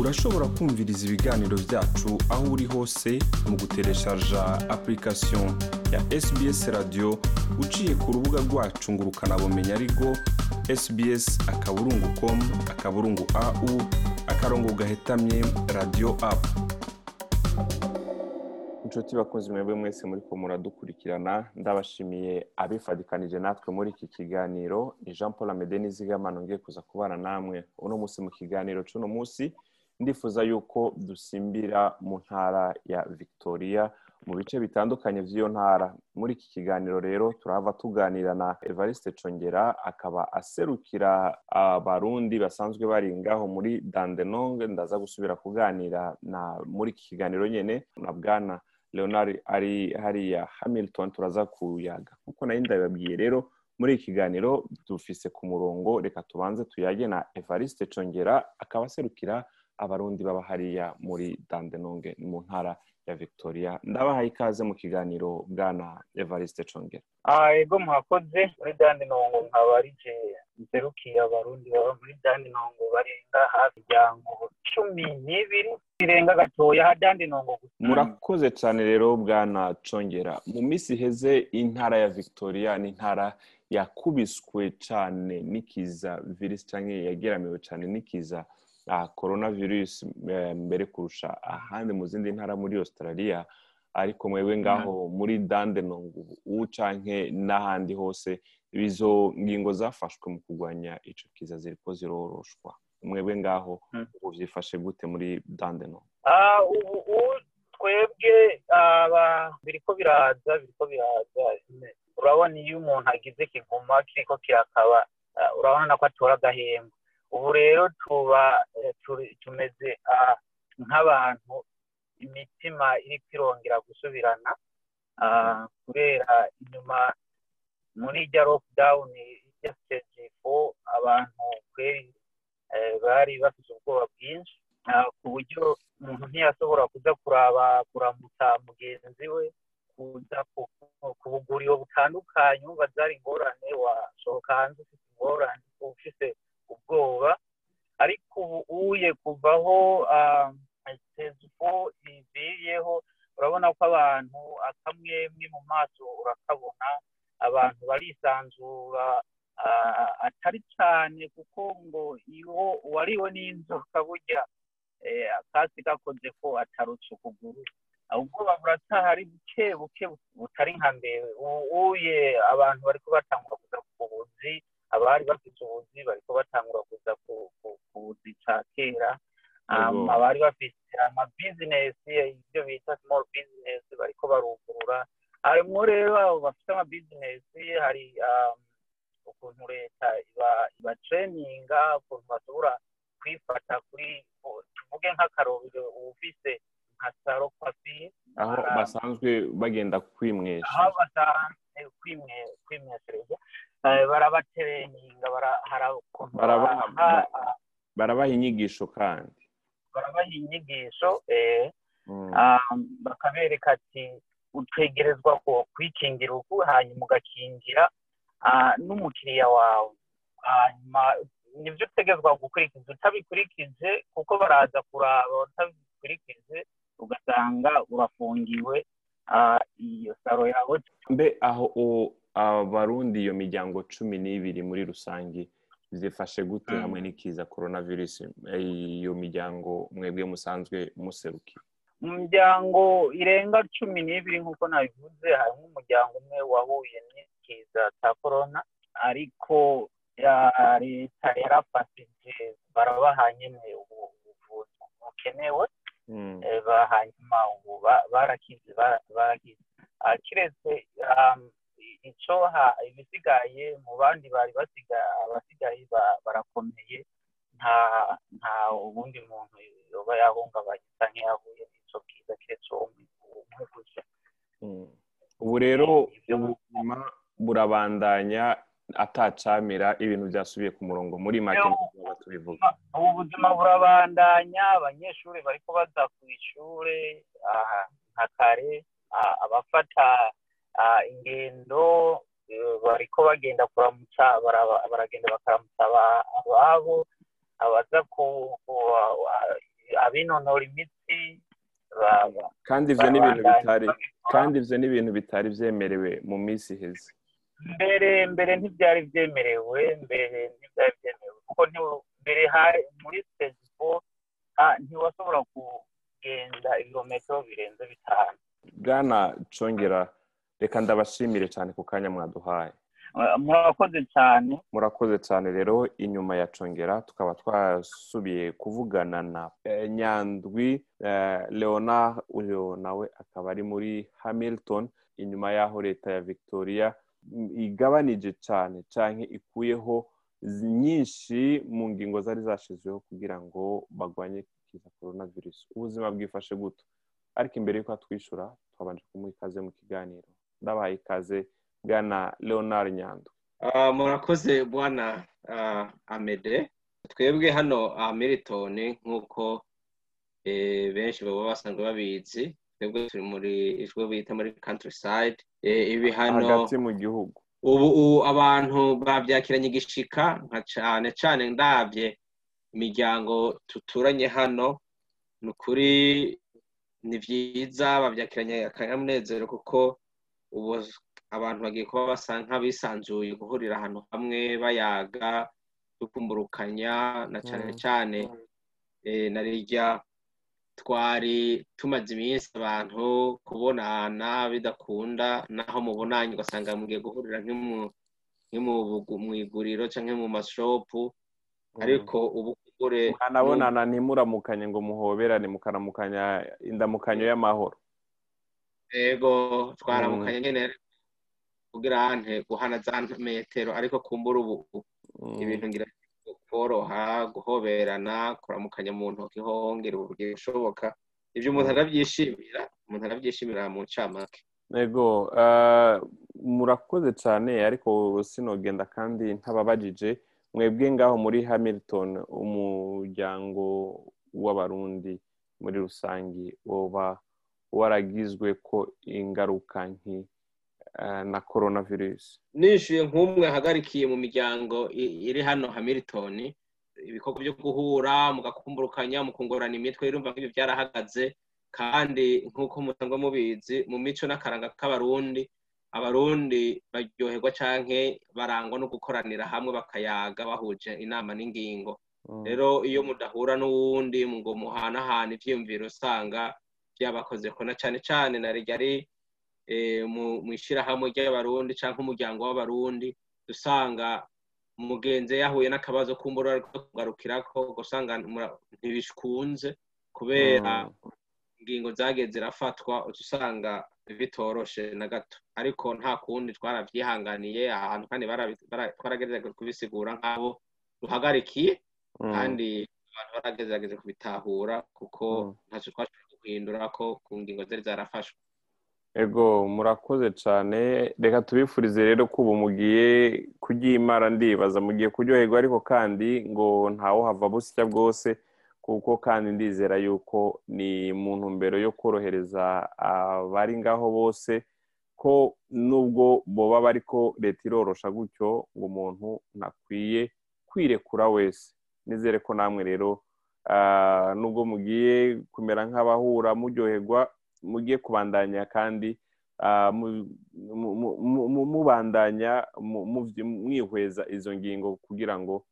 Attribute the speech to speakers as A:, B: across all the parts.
A: urashobora kumviriza ibiganiro byacu aho uri hose mu gutereshaja application ya sbs radio uciye ku rubuga rwacu ngo ukanabumenya ariko sbs akaburungu com akaburungu au akarongo gahetamye radio apu inshuti bakunzi mwebwe mwese muri ko muradukurikirana ndabashimiye abifadikanije natwe muri iki kiganiro ni jean paul amede n'izigamano ngiye kuza kubana namwe uno munsi mu kiganiro cy'uno munsi. Ndifuza yuko dusimbira mu ntara ya victoria mu bice bitandukanye by'iyo ntara. Muri iki kiganiro rero turahava tuganira na evariste congera akaba aserukira abarundi basanzwe bari ngaho muri dandenong. Ndaza gusubira kuganira na muri iki kiganiro nyine na bwana leonard ari hariya hamilton. Turaza kuyaga. Kuko na yo ndabibabwiye rero muri iki kiganiro dufise ku murongo. Reka tubanze tuyage na evariste congera akaba aserukira abarundi baba hariya muri dandenonge mu ntara ya victoria. Ndabahaye ikaze mu kiganiro bwana evariste congera
B: ego mwakoze muri dandenongo nkaba rije nserukiye abarundi baba muri dandenongo barenga hafi miryango cumi n'ibiri birenga gatoya ha dandenongo gusa.
A: Murakoze cyane rero bwana congera mu minsi iheze intara ya victoria ni intara yakubiswe cyane n'ikiza. Virusi cyangwa yageramiwe cyane n'ikiza. Korona virusi mbere kurusha ahandi mu zindi ntara muri australia ariko mwebwe ngaho muri dandenong ubu canke n'ahandi hose izo ngingo zafashwe mu kurwanya ico kiza ziriko ziroroshwa. Mwebwe ngaho ubu vyifashe gute muri dandenong
B: ubu twebwe biriko biraza biriko biraza. Urabona iyo umuntu agize kiguma kiriko kirakaba urabona ko atora agahembwe ubu rero tuba tumeze nk'abantu imitima iri kwirongera gusubirana kubera inyuma muri irya lockdown irya stage fo abantu kweri bari bafite ubwoba bwinshi ku buryo umuntu ntiyashobora kuza kuraba kuramutsa mugenzi we kuza ku buguriro butandukanye wumva zari ingorane wasohoka hanze ufite ingorane ufite ubwoba ariko ubu uye kuvaho sezifo iviyeho urabona ko abantu akamwemwe mu maso urakabona abantu barisanzura atari cyane kuko ngo iyo uwariwe n'inzoka burya akasi gakoze ko atarutse ukuguru. Ubwoba buracyahari buke buke butari nka mbere. Uye abantu bari batangura kuza ku buzi abari bafite ubuzi bariko batangura kuza ku buzi ca kera abari bafite amabizinesi ibyo bita small business bariko barugurura. Harimwo rero abo bafite amabizinesi hari ukuntu leta ibatreninga ukuntu bashobora kwifata kuri tuvuge nk'akarobero ufise nka saro kwafire
A: aho basanzwe bagenda kwimwesha.
B: Aho basanzwe kwimweshereza barabatereninga
A: barabaha inyigisho kandi.
B: Barabaha inyigisho bakabereka ati utegerezwa kwikingira uku hanyuma ugakingira n'umukiriya wawe. Hanyuma ni byo utegerezwa gukurikiza. Utabikurikije kuko baraza kuraba utabikurikije ugasanga urafungiwe iyo saro yawe
A: mbe aho abarundi iyo miryango cumi n'ibiri muri rusange zifashe gute hamwe n'ikiza korona virusi iyo miryango mwebwe musanzwe muserukiye?
B: Mu miryango irenga cumi n'ibiri nk'uko nabivuze harimo umuryango umwe wahuye n'ikiza cya korona ariko leta yarafashije barabaha nyine ubuvuzi bukenewe hanyuma ubu barakize barakize. Kiretse icyo ibisigaye mu bandi bari abasigaye barakomeye nta nta ubundi muntu yoba yahungabanye asa nk'iyahuye n'icyo bwiza keretse umwe gusa.
A: Ubu rero ubuzima burabandanya atacamira ibintu byasubiye ku murongo muri make tubivuga.
B: ubu buzima burabandanya abanyeshuri bari baza ku ishuri nka kare abafata ingendo bariko bagenda kuramutsa baragenda bakaramutsa ababo abaza ku abinonora imitsi
A: kandi ivyo ni ibintu bitari kandi ivyo ni ibintu bitari vyemerewe mu minsi iheze.
B: Mbere mbere ntibyari byemerewe mbere ntibyari byemerewe kuko mbere hari muri ah, ntiwashobora kugenda ibirometero birenze bitanu.
A: Bwana congera reka ndabashimire cyane ku kanya mwaduhaye.
B: Murakoze cyane.
A: Murakoze cyane rero inyuma ya congera tukaba twasubiye kuvugana na eh, nyandwi eh, leonard uyu nawe akaba ari muri hamilton inyuma y'aho leta ya victoria mm, igabanije cyane cyane ikuyeho nyinshi mu ngingo zari zashyizweho kugira ngo bagwanye ikiza korona virusi ubuzima bwifashe guto ariko imbere y'uko atwishyura twabanje kumuha ikaze mu kiganiro. Ndabahaye ikaze bwana leonard nyandwi
C: Ah, murakoze bwana ah, amede twebwe hano ah, milton nk'uko eh, benshi baba basanzwe babizi twebwe turi muri ijwi bita muri countryside Eh, ibi hano
A: hagati mu gihugu.
C: Ubu ubu abantu babyakiranye igishika nka cyane cyane ndabye imiryango tuturanye hano ni ukuri ni byiza babyakiranye akanyamunezero kuko ubu abantu bagiye kuba basa nk'abisanzuye guhurira ahantu hamwe bayaga dukumburukanya na cyane
A: Mm.
C: cyane eh, na rirya twari tumaze iminsi abantu kubonana bidakunda naho mubonanye ugasanga mugiye guhurira nk'imu mu iguriro cyangwa mu mashopu. Ariko ubu kugure
A: mwanabonana ntimuramukanye ngo muhoberane mukaramukanya indamukanyo y'amahoro.
C: Ego twaramukanye nyine kugira guhana za metero ariko kumbura ubu
A: Mm.
C: ibintu ngira koroha guhoberana kuramukanya mu ntoki hongera uburyo bushoboka. Ibyo umuntu arabyishimira umuntu arabyishimira mu ncamake.
A: Ego ah, murakoze cyane ariko sinogenda kandi ntababajije. Mwebwe ngaho muri hamilton umuryango w'abarundi muri rusange woba waragizwe ko ingaruka nki ah, na coronavirus
C: nishyuye nk'umwe ahagarikiye mu miryango iri hano hamilton ibikorwa byo guhura mugakumburukanya mukungurana imitwe urumva nk'ibyo byarahagaze kandi nk'uko musanzwe mubizi mu mico n'akaranga k'abarundi abarundi baryoherwa canke barangwa no gukoranira hamwe bakayaga bahuje inama n'ingingo
A: Mm.
C: rero iyo mudahura n'uwundi ngo muhanahana ivyiyumviro usanga byabakoze ko na cane cane na ryari eh, mu ishirahamwe ry'abarundi canke umuryango w'abarundi usanga umugenzi yahuye n'akabazo kumbura ariko kugarukirako ugasanga mura- ntibiskunze kubera
A: Mm.
C: ingingo zagiye zirafatwa usanga bitoroshe na gato ariko nta kundi twarabyihanganiye ahantu kandi twaragerageza kubisigura nk'abo duhagarikiye
A: Mm.
C: kandi abantu baragerageza kubitahura kuko
A: Mm.
C: ntacyo twashobora guhindura ko ku ngingo zari zarafashwe.
A: Ego murakoze cyane reka tubifurize rero ko ubu mugiye kuryimara ndibaza. Mugiye kuryoherwa ariko kandi ngo ntawo hava busya bwose kuko kandi ndizera yuko ni mu ntumbero yo korohereza abari ngaho bose ko nubwo boba bariko leta irorosha gutyo ngo umuntu ntakwiye kwirekura wese. Nizere ko namwe rero nubwo mugiye kumera nk'abahura muryoherwa mugiye kubandanya kandi ah, mu- mu- mu- mu- mubandanya mwihweza izo ngingo kugira ngo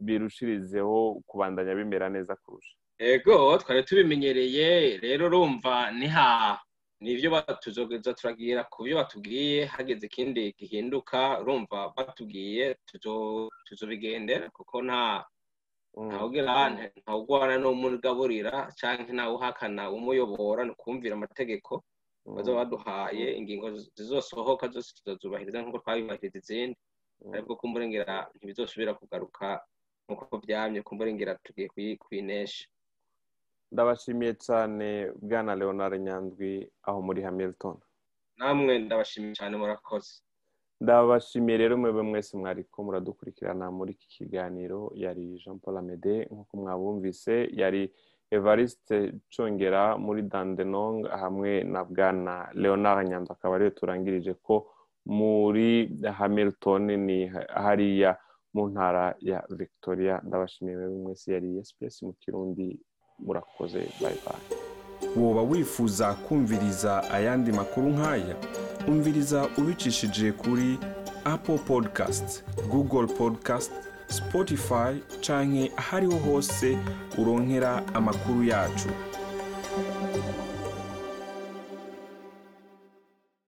A: birushirizeho kubandanya bimera neza kurusha.
C: Ego twari tubimenyereye rero urumva niha nivyo tuzogeza turagira ku byo batubwiye hageze ikindi gihinduka urumva batubwiye tuzo- tuzobigendera kuko nta ntawugira ntawugwana n'umugaburira canke ntawuhakana umuyobora ni ukumvira amategeko bazoba baduhaye ingingo zizosohoka zose tuzazubahiriza nk'uko twabibahiriza izindi. Aribwo kumburengera ntibizosubira kugaruka nk'uko byamye kumburengera tugiye kuyi- kuyinesha
A: ndabashimiye cyane bwana leonard nyandwi aho muri hamilton.
C: Namwe ndabashimiye cyane murakoze.
A: Ndabashimiye rero mwebwe mwese mwariko muradukurikirana muri iki kiganiro. Yari jean paul amede nk'uko mwabumvise yari evariste congera muri dandenong hamwe na bwana leonard nyandwi akaba ariyo turangirije ko muri hamilton ni hariya mu ntara ya victoria. Ndabashimiye mwebwe mwese yari SPS mu kirundi.
D: Murakoze bayi bayi
A: woba wifuza kumviriza ayandi makuru nk'aya? Umviriza ubicishije kuri apple podcast google podcast spotify canke ahariho hose uronkera amakuru yacu.